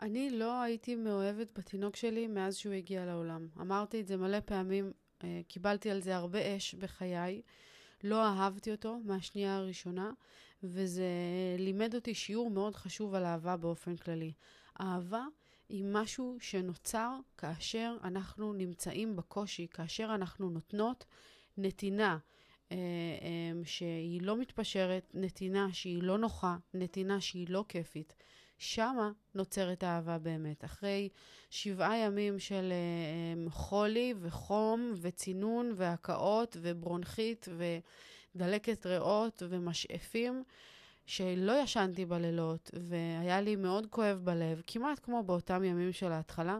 אני לא הייתי מאוהבת בתינוק שלי מאז שהוא הגיע לעולם. אמרתי את זה מלא פעמים, אה, קיבלתי על זה הרבה אש בחיי. לא אהבתי אותו מהשנייה הראשונה, וזה לימד אותי שיעור מאוד חשוב על אהבה באופן כללי. אהבה היא משהו שנוצר כאשר אנחנו נמצאים בקושי, כאשר אנחנו נותנות נתינה אה, אה, שהיא לא מתפשרת, נתינה שהיא לא נוחה, נתינה שהיא לא כיפית. שמה נוצרת אהבה באמת. אחרי שבעה ימים של uh, חולי וחום וצינון והקאות וברונכית ודלקת ריאות ומשאפים, שלא ישנתי בלילות, והיה לי מאוד כואב בלב, כמעט כמו באותם ימים של ההתחלה,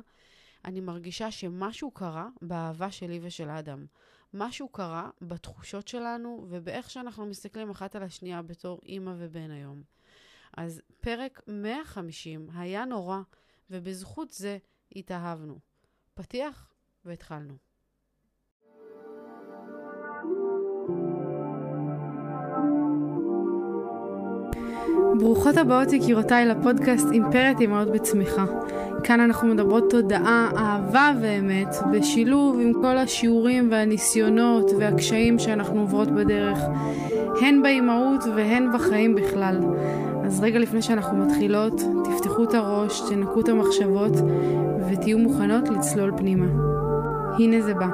אני מרגישה שמשהו קרה באהבה שלי ושל אדם. משהו קרה בתחושות שלנו ובאיך שאנחנו מסתכלים אחת על השנייה בתור אימא ובן היום. אז פרק 150 היה נורא, ובזכות זה התאהבנו. פתיח והתחלנו. ברוכות הבאות יקירותיי לפודקאסט אימפרית אמהות בצמיחה. כאן אנחנו מדברות תודעה, אהבה ואמת, בשילוב עם כל השיעורים והניסיונות והקשיים שאנחנו עוברות בדרך, הן באימהות והן בחיים בכלל. אז רגע לפני שאנחנו מתחילות, תפתחו את הראש, תנקו את המחשבות ותהיו מוכנות לצלול פנימה. הנה זה בא.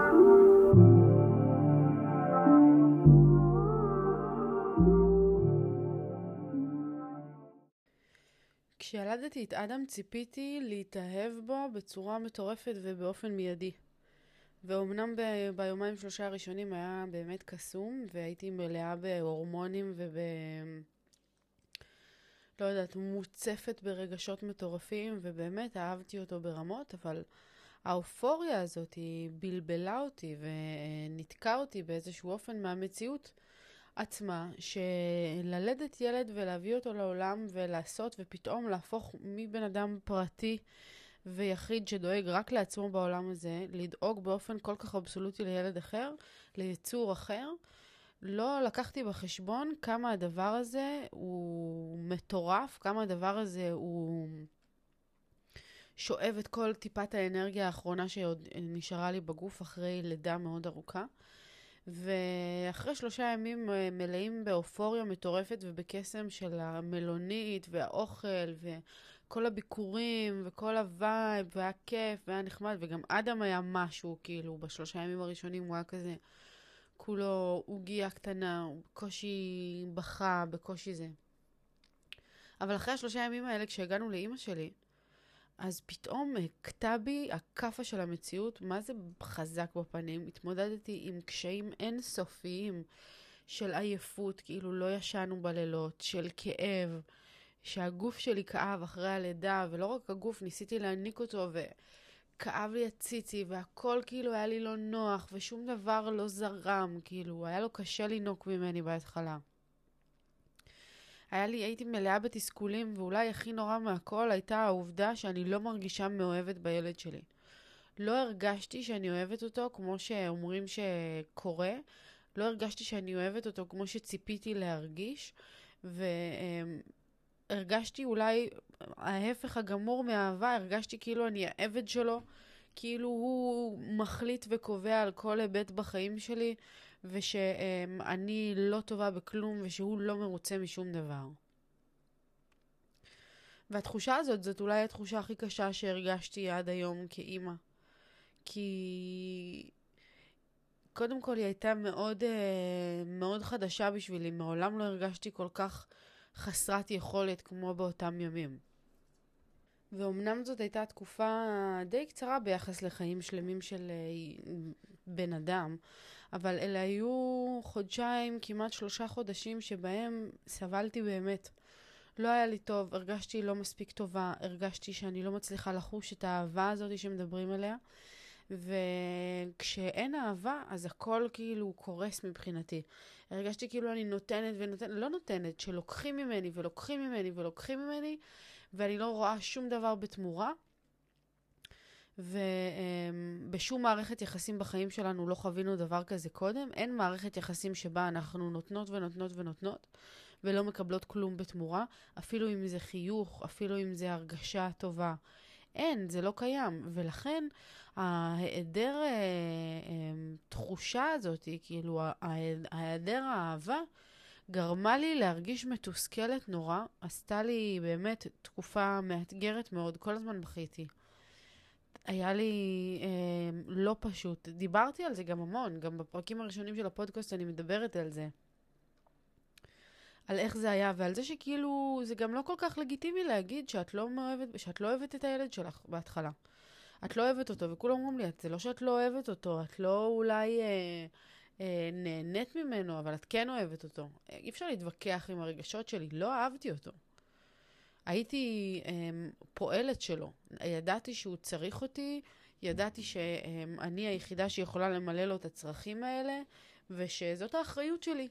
כשילדתי את אדם ציפיתי להתאהב בו בצורה מטורפת ובאופן מיידי. ואומנם ב- ביומיים שלושה הראשונים היה באמת קסום, והייתי מלאה בהורמונים וב... לא יודעת, מוצפת ברגשות מטורפים, ובאמת אהבתי אותו ברמות, אבל האופוריה הזאת היא בלבלה אותי וניתקה אותי באיזשהו אופן מהמציאות עצמה, שללדת ילד ולהביא אותו לעולם ולעשות ופתאום להפוך מבן אדם פרטי ויחיד שדואג רק לעצמו בעולם הזה, לדאוג באופן כל כך אבסולוטי לילד אחר, ליצור אחר, לא לקחתי בחשבון כמה הדבר הזה הוא מטורף, כמה הדבר הזה הוא שואב את כל טיפת האנרגיה האחרונה שעוד נשארה לי בגוף אחרי לידה מאוד ארוכה. ואחרי שלושה ימים אה, מלאים באופוריה מטורפת ובקסם של המלונית והאוכל וכל הביקורים וכל ה vibe והיה כיף והיה נחמד וגם אדם היה משהו, כאילו, בשלושה ימים הראשונים הוא היה כזה כולו עוגייה קטנה, הוא בקושי בכה, בקושי זה. אבל אחרי השלושה ימים האלה, כשהגענו לאימא שלי, אז פתאום הכתה בי הכאפה של המציאות, מה זה חזק בפנים. התמודדתי עם קשיים אינסופיים של עייפות, כאילו לא ישנו בלילות, של כאב, שהגוף שלי כאב אחרי הלידה, ולא רק הגוף, ניסיתי להעניק אותו, וכאב לי הציצי, והכל כאילו היה לי לא נוח, ושום דבר לא זרם, כאילו, היה לו קשה לינוק ממני בהתחלה. היה לי, הייתי מלאה בתסכולים, ואולי הכי נורא מהכל הייתה העובדה שאני לא מרגישה מאוהבת בילד שלי. לא הרגשתי שאני אוהבת אותו כמו שאומרים שקורה, לא הרגשתי שאני אוהבת אותו כמו שציפיתי להרגיש, והרגשתי אולי ההפך הגמור מאהבה, הרגשתי כאילו אני העבד שלו, כאילו הוא מחליט וקובע על כל היבט בחיים שלי, ושאני לא טובה בכלום ושהוא לא מרוצה משום דבר. והתחושה הזאת, זאת אולי התחושה הכי קשה שהרגשתי עד היום כאימא. כי קודם כל היא הייתה מאוד, אה, מאוד חדשה בשבילי, מעולם לא הרגשתי כל כך חסרת יכולת כמו באותם ימים. ואומנם זאת הייתה תקופה די קצרה ביחס לחיים שלמים של אה, בן אדם, אבל אלה היו חודשיים, כמעט שלושה חודשים שבהם סבלתי באמת. לא היה לי טוב, הרגשתי לא מספיק טובה, הרגשתי שאני לא מצליחה לחוש את האהבה הזאת שמדברים עליה. וכשאין אהבה, אז הכל כאילו קורס מבחינתי. הרגשתי כאילו אני נותנת ונותנת, לא נותנת, שלוקחים ממני ולוקחים ממני ולוקחים ממני, ואני לא רואה שום דבר בתמורה. ובשום מערכת יחסים בחיים שלנו לא חווינו דבר כזה קודם. אין מערכת יחסים שבה אנחנו נותנות ונותנות ונותנות, ולא מקבלות כלום בתמורה, אפילו אם זה חיוך, אפילו אם זה הרגשה טובה. אין, זה לא קיים. ולכן ההיעדר אה, אה, תחושה הזאת, כאילו ההיעדר האהבה, גרמה לי להרגיש מתוסכלת נורא, עשתה לי באמת תקופה מאתגרת מאוד, כל הזמן בכיתי. היה לי אה, לא פשוט. דיברתי על זה גם המון, גם בפרקים הראשונים של הפודקאסט אני מדברת על זה. על איך זה היה, ועל זה שכאילו, זה גם לא כל כך לגיטימי להגיד שאת לא, מאוהבת, שאת לא אוהבת את הילד שלך בהתחלה. את לא אוהבת אותו, וכולם אומרים לי, זה לא שאת לא אוהבת אותו, את לא אולי אה, נהנית ממנו, אבל את כן אוהבת אותו. אי אפשר להתווכח עם הרגשות שלי, לא אהבתי אותו. הייתי אה, פועלת שלו, ידעתי שהוא צריך אותי, ידעתי שאני היחידה שיכולה למלא לו את הצרכים האלה, ושזאת האחריות שלי.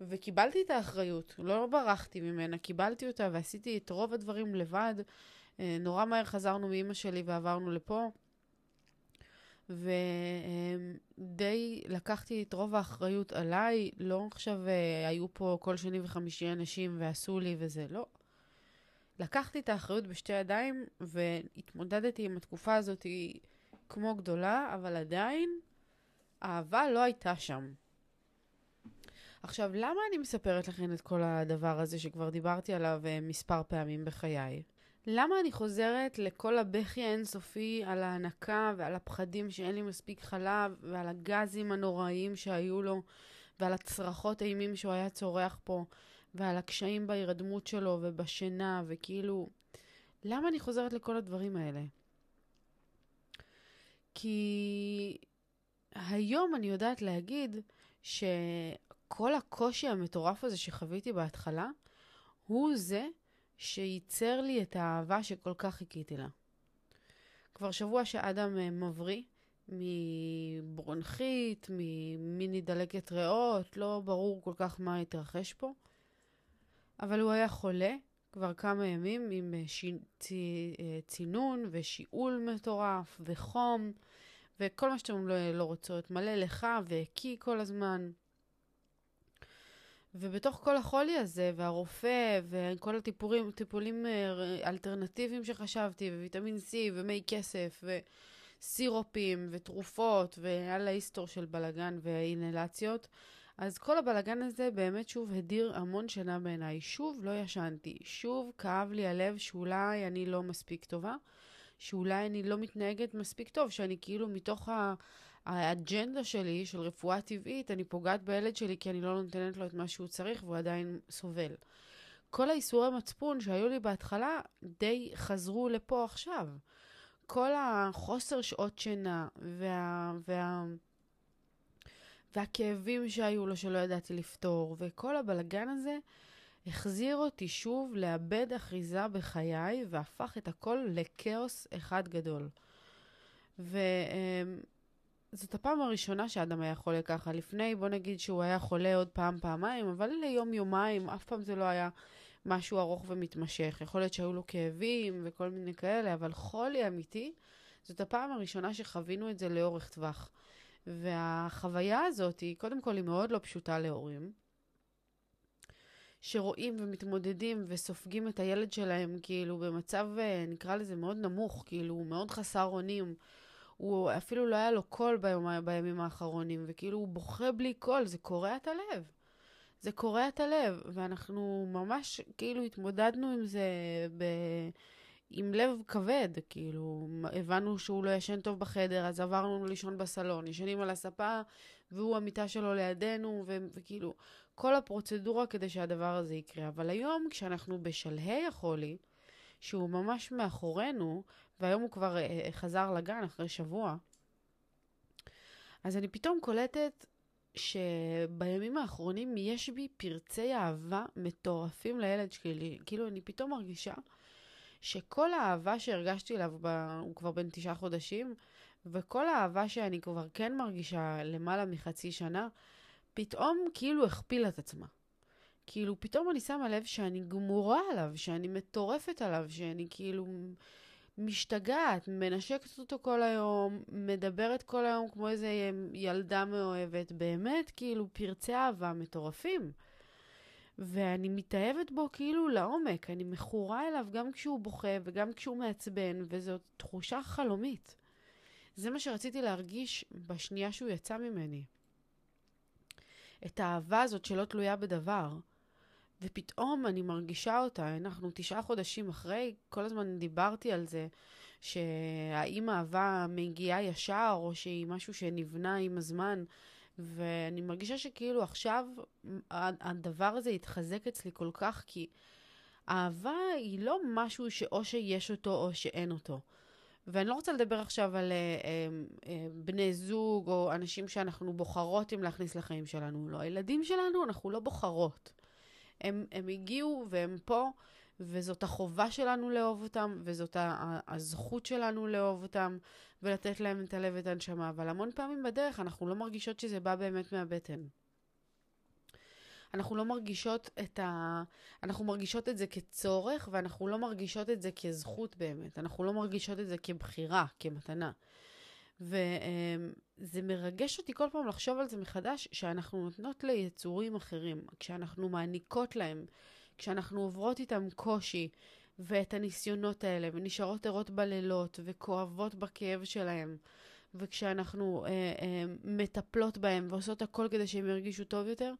וקיבלתי את האחריות, לא ברחתי ממנה, קיבלתי אותה ועשיתי את רוב הדברים לבד. אה, נורא מהר חזרנו מאימא שלי ועברנו לפה, ודי לקחתי את רוב האחריות עליי, לא עכשיו אה, היו פה כל שני וחמישי אנשים ועשו לי וזה, לא. לקחתי את האחריות בשתי ידיים והתמודדתי עם התקופה הזאת כמו גדולה, אבל עדיין אהבה לא הייתה שם. עכשיו, למה אני מספרת לכם את כל הדבר הזה שכבר דיברתי עליו uh, מספר פעמים בחיי? למה אני חוזרת לכל הבכי האינסופי על ההנקה ועל הפחדים שאין לי מספיק חלב ועל הגזים הנוראיים שהיו לו ועל הצרחות אימים שהוא היה צורח פה ועל הקשיים בהירדמות שלו ובשינה וכאילו... למה אני חוזרת לכל הדברים האלה? כי היום אני יודעת להגיד ש... כל הקושי המטורף הזה שחוויתי בהתחלה, הוא זה שייצר לי את האהבה שכל כך חיכיתי לה. כבר שבוע שאדם אה, מבריא מברונכית, ממיני דלקת ריאות, לא ברור כל כך מה התרחש פה, אבל הוא היה חולה כבר כמה ימים עם אה, ש... אה, צינון ושיעול מטורף וחום וכל מה שאתם לא, לא רוצות, מלא לך והקיא כל הזמן. ובתוך כל החולי הזה, והרופא, וכל הטיפולים, טיפולים אה, אלטרנטיביים שחשבתי, וויטמין C, ומי כסף, וסירופים, ותרופות, והיה לה היסטור של בלגן ואינהלציות, אז כל הבלגן הזה באמת שוב הדיר המון שינה בעיניי. שוב לא ישנתי, שוב כאב לי הלב שאולי אני לא מספיק טובה, שאולי אני לא מתנהגת מספיק טוב, שאני כאילו מתוך ה... האג'נדה שלי של רפואה טבעית, אני פוגעת בילד שלי כי אני לא נותנת לו את מה שהוא צריך והוא עדיין סובל. כל האיסורי מצפון שהיו לי בהתחלה די חזרו לפה עכשיו. כל החוסר שעות שינה וה... וה... והכאבים שהיו לו שלא ידעתי לפתור, וכל הבלגן הזה החזיר אותי שוב לאבד אחיזה בחיי והפך את הכל לכאוס אחד גדול. ו... זאת הפעם הראשונה שאדם היה חולה ככה. לפני, בוא נגיד שהוא היה חולה עוד פעם, פעמיים, אבל ליום-יומיים, אף פעם זה לא היה משהו ארוך ומתמשך. יכול להיות שהיו לו כאבים וכל מיני כאלה, אבל חולי אמיתי, זאת הפעם הראשונה שחווינו את זה לאורך טווח. והחוויה הזאת, היא, קודם כל, היא מאוד לא פשוטה להורים. שרואים ומתמודדים וסופגים את הילד שלהם, כאילו, במצב, אה, נקרא לזה, מאוד נמוך, כאילו, מאוד חסר אונים. הוא אפילו לא היה לו קול ביום, בימים האחרונים, וכאילו הוא בוכה בלי קול, זה קורע את הלב. זה קורע את הלב, ואנחנו ממש כאילו התמודדנו עם זה ב... עם לב כבד, כאילו, הבנו שהוא לא ישן טוב בחדר, אז עברנו לישון בסלון, ישנים על הספה, והוא המיטה שלו לידינו, ו- וכאילו, כל הפרוצדורה כדי שהדבר הזה יקרה. אבל היום, כשאנחנו בשלהי החולי, שהוא ממש מאחורינו, והיום הוא כבר uh, חזר לגן אחרי שבוע, אז אני פתאום קולטת שבימים האחרונים יש בי פרצי אהבה מטורפים לילד שלי. כאילו, אני פתאום מרגישה שכל האהבה שהרגשתי אליו, ב... הוא כבר בן תשעה חודשים, וכל האהבה שאני כבר כן מרגישה למעלה מחצי שנה, פתאום כאילו הכפילה את עצמה. כאילו, פתאום אני שמה לב שאני גמורה עליו, שאני מטורפת עליו, שאני כאילו משתגעת, מנשקת אותו כל היום, מדברת כל היום כמו איזה ילדה מאוהבת, באמת, כאילו, פרצי אהבה מטורפים. ואני מתאהבת בו כאילו לעומק, אני מכורה אליו גם כשהוא בוכה וגם כשהוא מעצבן, וזו תחושה חלומית. זה מה שרציתי להרגיש בשנייה שהוא יצא ממני. את האהבה הזאת שלא תלויה בדבר. ופתאום אני מרגישה אותה, אנחנו תשעה חודשים אחרי, כל הזמן דיברתי על זה, שהאם אהבה מגיעה ישר, או שהיא משהו שנבנה עם הזמן, ואני מרגישה שכאילו עכשיו הדבר הזה התחזק אצלי כל כך, כי אהבה היא לא משהו שאו שיש אותו או שאין אותו. ואני לא רוצה לדבר עכשיו על אה, אה, אה, בני זוג או אנשים שאנחנו בוחרות אם להכניס לחיים שלנו. לא, הילדים שלנו, אנחנו לא בוחרות. הם, הם הגיעו והם פה, וזאת החובה שלנו לאהוב אותם, וזאת הזכות שלנו לאהוב אותם, ולתת להם את הלב ואת הנשמה. אבל המון פעמים בדרך אנחנו לא מרגישות שזה בא באמת מהבטן. אנחנו לא מרגישות את ה... אנחנו מרגישות את זה כצורך, ואנחנו לא מרגישות את זה כזכות באמת. אנחנו לא מרגישות את זה כבחירה, כמתנה. וזה מרגש אותי כל פעם לחשוב על זה מחדש, שאנחנו נותנות ליצורים אחרים, כשאנחנו מעניקות להם, כשאנחנו עוברות איתם קושי, ואת הניסיונות האלה, ונשארות ערות בלילות, וכואבות בכאב שלהם, וכשאנחנו אה, אה, מטפלות בהם ועושות הכל כדי שהם ירגישו טוב יותר,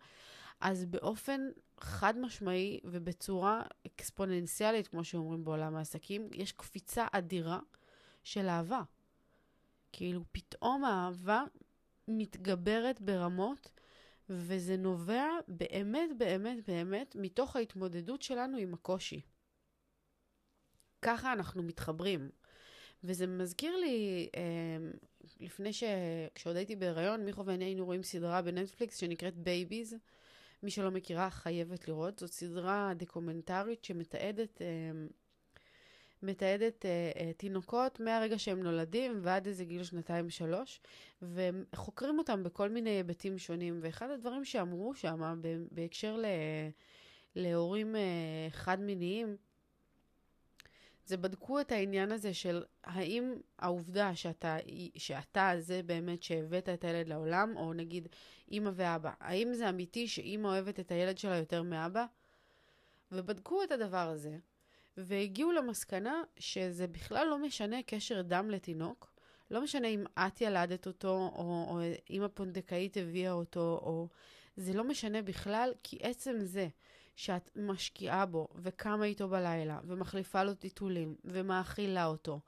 אז באופן חד משמעי ובצורה אקספוננציאלית, כמו שאומרים בעולם העסקים, יש קפיצה אדירה של אהבה. כאילו, פתאום האהבה מתגברת ברמות, וזה נובע באמת, באמת, באמת מתוך ההתמודדות שלנו עם הקושי. ככה אנחנו מתחברים. וזה מזכיר לי, אה, לפני ש... כשעוד הייתי בהיריון, מיכו ואני היינו רואים סדרה בנטפליקס שנקראת Babies. מי שלא מכירה חייבת לראות. זאת סדרה דוקומנטרית שמתעדת אה, מתעדת אה, אה, תינוקות מהרגע שהם נולדים ועד איזה גיל שנתיים-שלוש, וחוקרים אותם בכל מיני היבטים שונים. ואחד הדברים שאמרו שם, בהקשר ל, להורים אה, חד-מיניים, זה בדקו את העניין הזה של האם העובדה שאתה, שאתה זה באמת שהבאת את הילד לעולם, או נגיד אימא ואבא, האם זה אמיתי שאימא אוהבת את הילד שלה יותר מאבא? ובדקו את הדבר הזה, והגיעו למסקנה שזה בכלל לא משנה קשר דם לתינוק, לא משנה אם את ילדת אותו, או, או אם הפונדקאית הביאה אותו, או... זה לא משנה בכלל, כי עצם זה שאת משקיעה בו, וקמה איתו בלילה, ומחליפה לו טיטולים, ומאכילה אותו,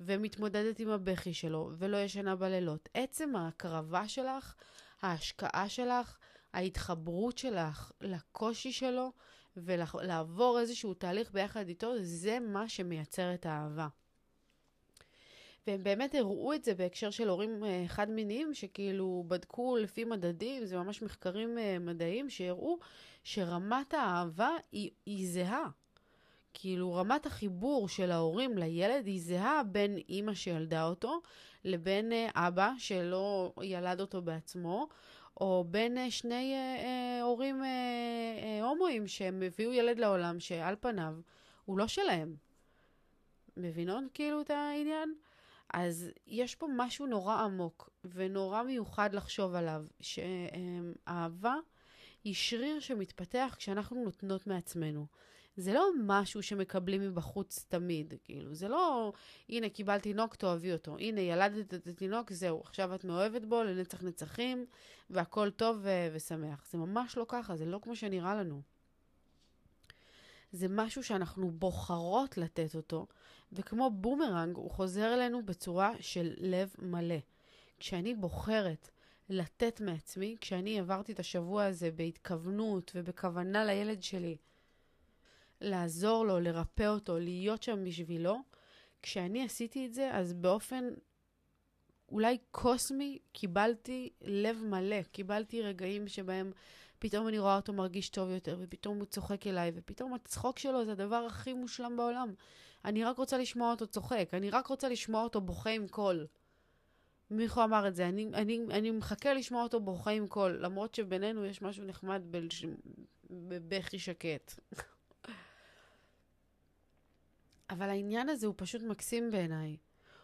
ומתמודדת עם הבכי שלו, ולא ישנה בלילות, עצם ההקרבה שלך, ההשקעה שלך, ההתחברות שלך לקושי שלו, ולעבור איזשהו תהליך ביחד איתו, זה מה שמייצר את האהבה. והם באמת הראו את זה בהקשר של הורים אה, חד-מיניים, שכאילו בדקו לפי מדדים, זה ממש מחקרים אה, מדעיים, שהראו שרמת האהבה היא, היא זהה. כאילו רמת החיבור של ההורים לילד היא זהה בין אימא שילדה אותו לבין אה, אבא שלא ילד אותו בעצמו, או בין שני אה, אה, הורים אה, אה, הומואים שהם הביאו ילד לעולם שעל פניו הוא לא שלהם. מבינות כאילו את העניין? אז יש פה משהו נורא עמוק ונורא מיוחד לחשוב עליו, שאהבה היא שריר שמתפתח כשאנחנו נותנות מעצמנו. זה לא משהו שמקבלים מבחוץ תמיד, כאילו, זה לא, הנה, קיבלת תינוק, תאהבי אותו. הנה, ילדת את התינוק, זהו, עכשיו את מאוהבת בו לנצח נצחים, והכל טוב ו- ושמח. זה ממש לא ככה, זה לא כמו שנראה לנו. זה משהו שאנחנו בוחרות לתת אותו, וכמו בומרנג, הוא חוזר אלינו בצורה של לב מלא. כשאני בוחרת לתת מעצמי, כשאני עברתי את השבוע הזה בהתכוונות ובכוונה לילד שלי, לעזור לו, לרפא אותו, להיות שם בשבילו, כשאני עשיתי את זה, אז באופן אולי קוסמי קיבלתי לב מלא, קיבלתי רגעים שבהם פתאום אני רואה אותו מרגיש טוב יותר, ופתאום הוא צוחק אליי, ופתאום הצחוק שלו זה הדבר הכי מושלם בעולם. אני רק רוצה לשמוע אותו צוחק, אני רק רוצה לשמוע אותו בוכה עם קול. מיכו אמר את זה, אני, אני, אני מחכה לשמוע אותו בוכה עם קול, למרות שבינינו יש משהו נחמד בבכי שקט. אבל העניין הזה הוא פשוט מקסים בעיניי.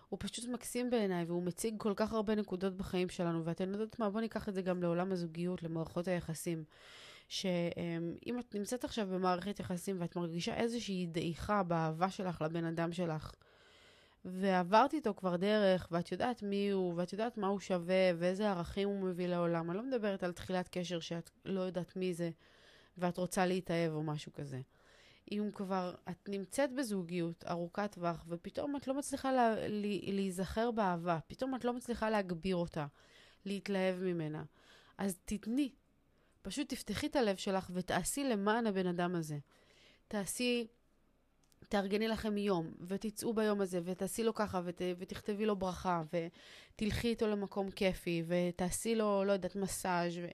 הוא פשוט מקסים בעיניי, והוא מציג כל כך הרבה נקודות בחיים שלנו, ואתן יודעות מה? בואו ניקח את זה גם לעולם הזוגיות, למערכות היחסים. שאם את נמצאת עכשיו במערכת יחסים ואת מרגישה איזושהי דעיכה באהבה שלך לבן אדם שלך, ועברתי איתו כבר דרך, ואת יודעת מי הוא, ואת יודעת מה הוא שווה, ואיזה ערכים הוא מביא לעולם. אני לא מדברת על תחילת קשר שאת לא יודעת מי זה, ואת רוצה להתאהב או משהו כזה. אם כבר את נמצאת בזוגיות ארוכת טווח, ופתאום את לא מצליחה לה, לה, להיזכר באהבה, פתאום את לא מצליחה להגביר אותה, להתלהב ממנה, אז תתני. פשוט תפתחי את הלב שלך ותעשי למען הבן אדם הזה. תעשי, תארגני לכם יום, ותצאו ביום הזה, ותעשי לו ככה, ות, ותכתבי לו ברכה, ותלכי איתו למקום כיפי, ותעשי לו, לא יודעת, מסאז'. ו...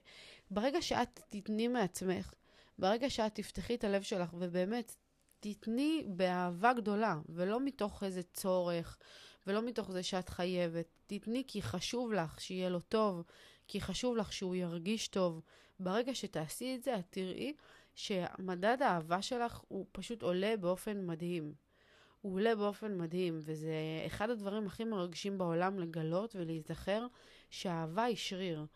ברגע שאת תתני מעצמך, ברגע שאת תפתחי את הלב שלך ובאמת תתני באהבה גדולה, ולא מתוך איזה צורך, ולא מתוך זה שאת חייבת. תתני כי חשוב לך שיהיה לו טוב, כי חשוב לך שהוא ירגיש טוב. ברגע שתעשי את זה, את תראי שמדד האהבה שלך הוא פשוט עולה באופן מדהים. הוא עולה באופן מדהים, וזה אחד הדברים הכי מרגשים בעולם לגלות ולהיזכר שהאהבה היא שריר.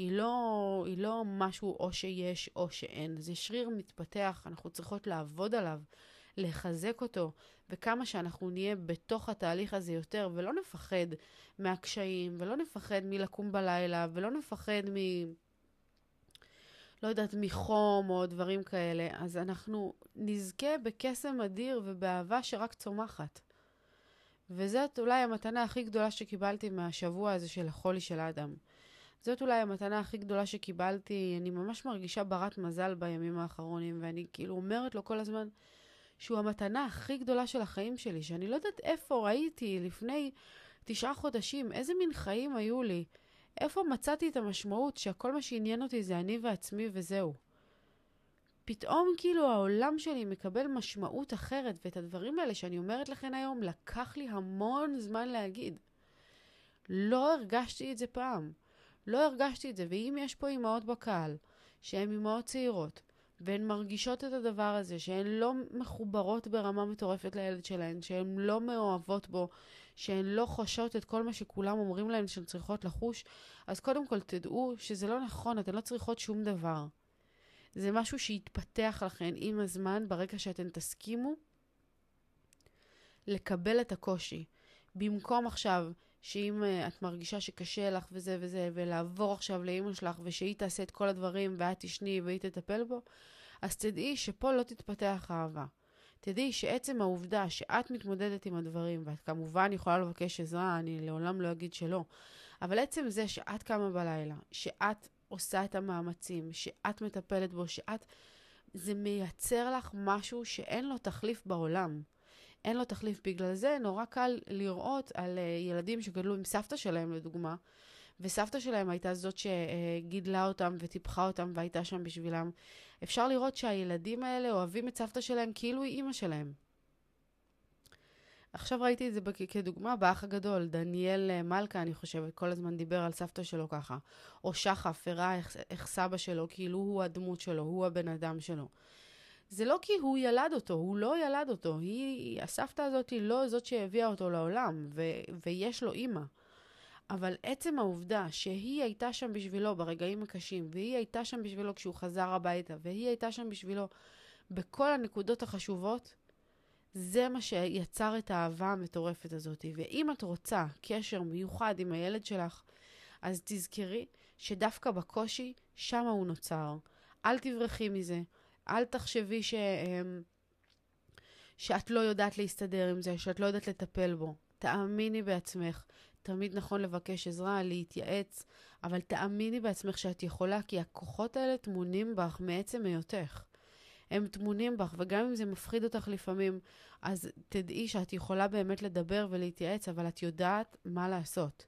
היא לא, היא לא משהו או שיש או שאין, זה שריר מתפתח, אנחנו צריכות לעבוד עליו, לחזק אותו, וכמה שאנחנו נהיה בתוך התהליך הזה יותר, ולא נפחד מהקשיים, ולא נפחד מלקום בלילה, ולא נפחד מ... לא יודעת, מחום או דברים כאלה, אז אנחנו נזכה בקסם אדיר ובאהבה שרק צומחת. וזאת אולי המתנה הכי גדולה שקיבלתי מהשבוע הזה של החולי של האדם. זאת אולי המתנה הכי גדולה שקיבלתי. אני ממש מרגישה ברת מזל בימים האחרונים, ואני כאילו אומרת לו כל הזמן שהוא המתנה הכי גדולה של החיים שלי, שאני לא יודעת איפה ראיתי לפני תשעה חודשים, איזה מין חיים היו לי, איפה מצאתי את המשמעות שהכל מה שעניין אותי זה אני ועצמי וזהו. פתאום כאילו העולם שלי מקבל משמעות אחרת, ואת הדברים האלה שאני אומרת לכם היום, לקח לי המון זמן להגיד. לא הרגשתי את זה פעם. לא הרגשתי את זה, ואם יש פה אימהות בקהל, שהן אימהות צעירות, והן מרגישות את הדבר הזה, שהן לא מחוברות ברמה מטורפת לילד שלהן, שהן לא מאוהבות בו, שהן לא חושות את כל מה שכולם אומרים להן שהן צריכות לחוש, אז קודם כל תדעו שזה לא נכון, אתן לא צריכות שום דבר. זה משהו שיתפתח לכן עם הזמן, ברגע שאתן תסכימו לקבל את הקושי. במקום עכשיו שאם uh, את מרגישה שקשה לך וזה וזה, ולעבור עכשיו לאימא שלך, ושהיא תעשה את כל הדברים ואת תשני והיא תטפל בו, אז תדעי שפה לא תתפתח אהבה. תדעי שעצם העובדה שאת מתמודדת עם הדברים, ואת כמובן יכולה לבקש עזרה, אני לעולם לא אגיד שלא, אבל עצם זה שאת קמה בלילה, שאת עושה את המאמצים, שאת מטפלת בו, שאת... זה מייצר לך משהו שאין לו תחליף בעולם. אין לו תחליף. בגלל זה נורא קל לראות על uh, ילדים שגדלו עם סבתא שלהם, לדוגמה, וסבתא שלהם הייתה זאת שגידלה אותם וטיפחה אותם והייתה שם בשבילם. אפשר לראות שהילדים האלה אוהבים את סבתא שלהם כאילו היא אימא שלהם. עכשיו ראיתי את זה כדוגמה באח הגדול, דניאל אה, מלכה, אני חושבת, כל הזמן דיבר על סבתא שלו ככה. או שחף, הראה איך, איך סבא שלו, כאילו הוא הדמות שלו, הוא הבן אדם שלו. זה לא כי הוא ילד אותו, הוא לא ילד אותו. היא, הסבתא הזאת היא לא זאת שהביאה אותו לעולם, ו, ויש לו אימא. אבל עצם העובדה שהיא הייתה שם בשבילו ברגעים הקשים, והיא הייתה שם בשבילו כשהוא חזר הביתה, והיא הייתה שם בשבילו בכל הנקודות החשובות, זה מה שיצר את האהבה המטורפת הזאת. ואם את רוצה קשר מיוחד עם הילד שלך, אז תזכרי שדווקא בקושי, שם הוא נוצר. אל תברחי מזה. אל תחשבי ש... אמ, שאת לא יודעת להסתדר עם זה, שאת לא יודעת לטפל בו. תאמיני בעצמך. תמיד נכון לבקש עזרה, להתייעץ, אבל תאמיני בעצמך שאת יכולה, כי הכוחות האלה טמונים בך מעצם היותך. הם טמונים בך, וגם אם זה מפחיד אותך לפעמים, אז תדעי שאת יכולה באמת לדבר ולהתייעץ, אבל את יודעת מה לעשות.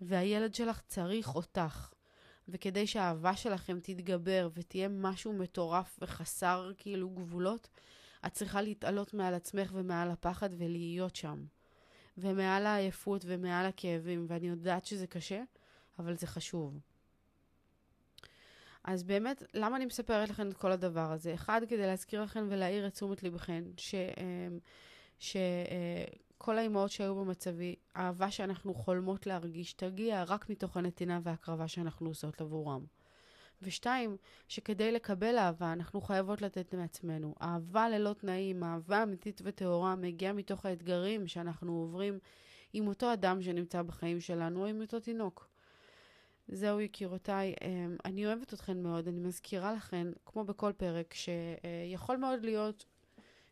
והילד שלך צריך אותך. וכדי שהאהבה שלכם תתגבר ותהיה משהו מטורף וחסר כאילו גבולות, את צריכה להתעלות מעל עצמך ומעל הפחד ולהיות שם. ומעל העייפות ומעל הכאבים, ואני יודעת שזה קשה, אבל זה חשוב. אז באמת, למה אני מספרת לכם את כל הדבר הזה? אחד, כדי להזכיר לכם ולהעיר את תשומת לבכם, ש... אמ, ש... כל האימהות שהיו במצבי, האהבה שאנחנו חולמות להרגיש תגיע רק מתוך הנתינה וההקרבה שאנחנו עושות עבורם. ושתיים, שכדי לקבל אהבה, אנחנו חייבות לתת מעצמנו. אהבה ללא תנאים, אהבה אמיתית וטהורה, מגיעה מתוך האתגרים שאנחנו עוברים עם אותו אדם שנמצא בחיים שלנו, או עם אותו תינוק. זהו, יקירותיי, אמ, אני אוהבת אתכן מאוד. אני מזכירה לכן, כמו בכל פרק, שיכול מאוד להיות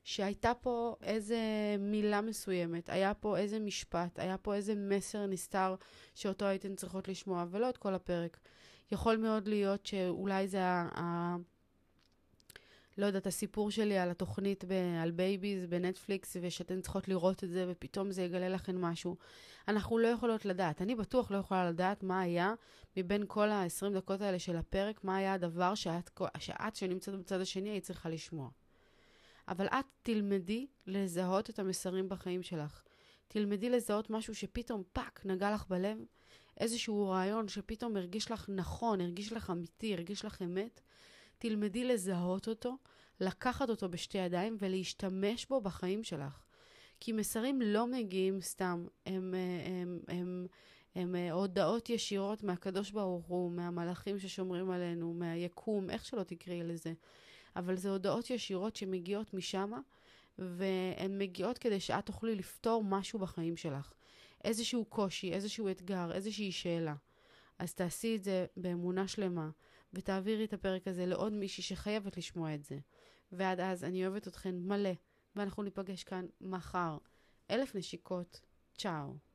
שהייתה פה איזה מילה מסוימת, היה פה איזה משפט, היה פה איזה מסר נסתר שאותו הייתן צריכות לשמוע, ולא את כל הפרק. יכול מאוד להיות שאולי זה ה... ה לא יודעת, הסיפור שלי על התוכנית ב, על Babies בנטפליקס, ושאתן צריכות לראות את זה, ופתאום זה יגלה לכן משהו. אנחנו לא יכולות לדעת. אני בטוח לא יכולה לדעת מה היה מבין כל ה-20 דקות האלה של הפרק, מה היה הדבר שאת, שאת שנמצאת בצד השני, היית צריכה לשמוע. אבל את תלמדי לזהות את המסרים בחיים שלך. תלמדי לזהות משהו שפתאום פאק נגע לך בלב, איזשהו רעיון שפתאום הרגיש לך נכון, הרגיש לך אמיתי, הרגיש לך אמת. תלמדי לזהות אותו, לקחת אותו בשתי ידיים ולהשתמש בו בחיים שלך. כי מסרים לא מגיעים סתם, הם, הם, הם, הם, הם הם הודעות ישירות מהקדוש ברוך הוא, מהמלאכים ששומרים עלינו, מהיקום, איך שלא תקראי לזה. אבל זה הודעות ישירות שמגיעות משם, והן מגיעות כדי שאת תוכלי לפתור משהו בחיים שלך. איזשהו קושי, איזשהו אתגר, איזושהי שאלה. אז תעשי את זה באמונה שלמה, ותעבירי את הפרק הזה לעוד מישהי שחייבת לשמוע את זה. ועד אז, אני אוהבת אתכן מלא, ואנחנו ניפגש כאן מחר. אלף נשיקות, צ'או.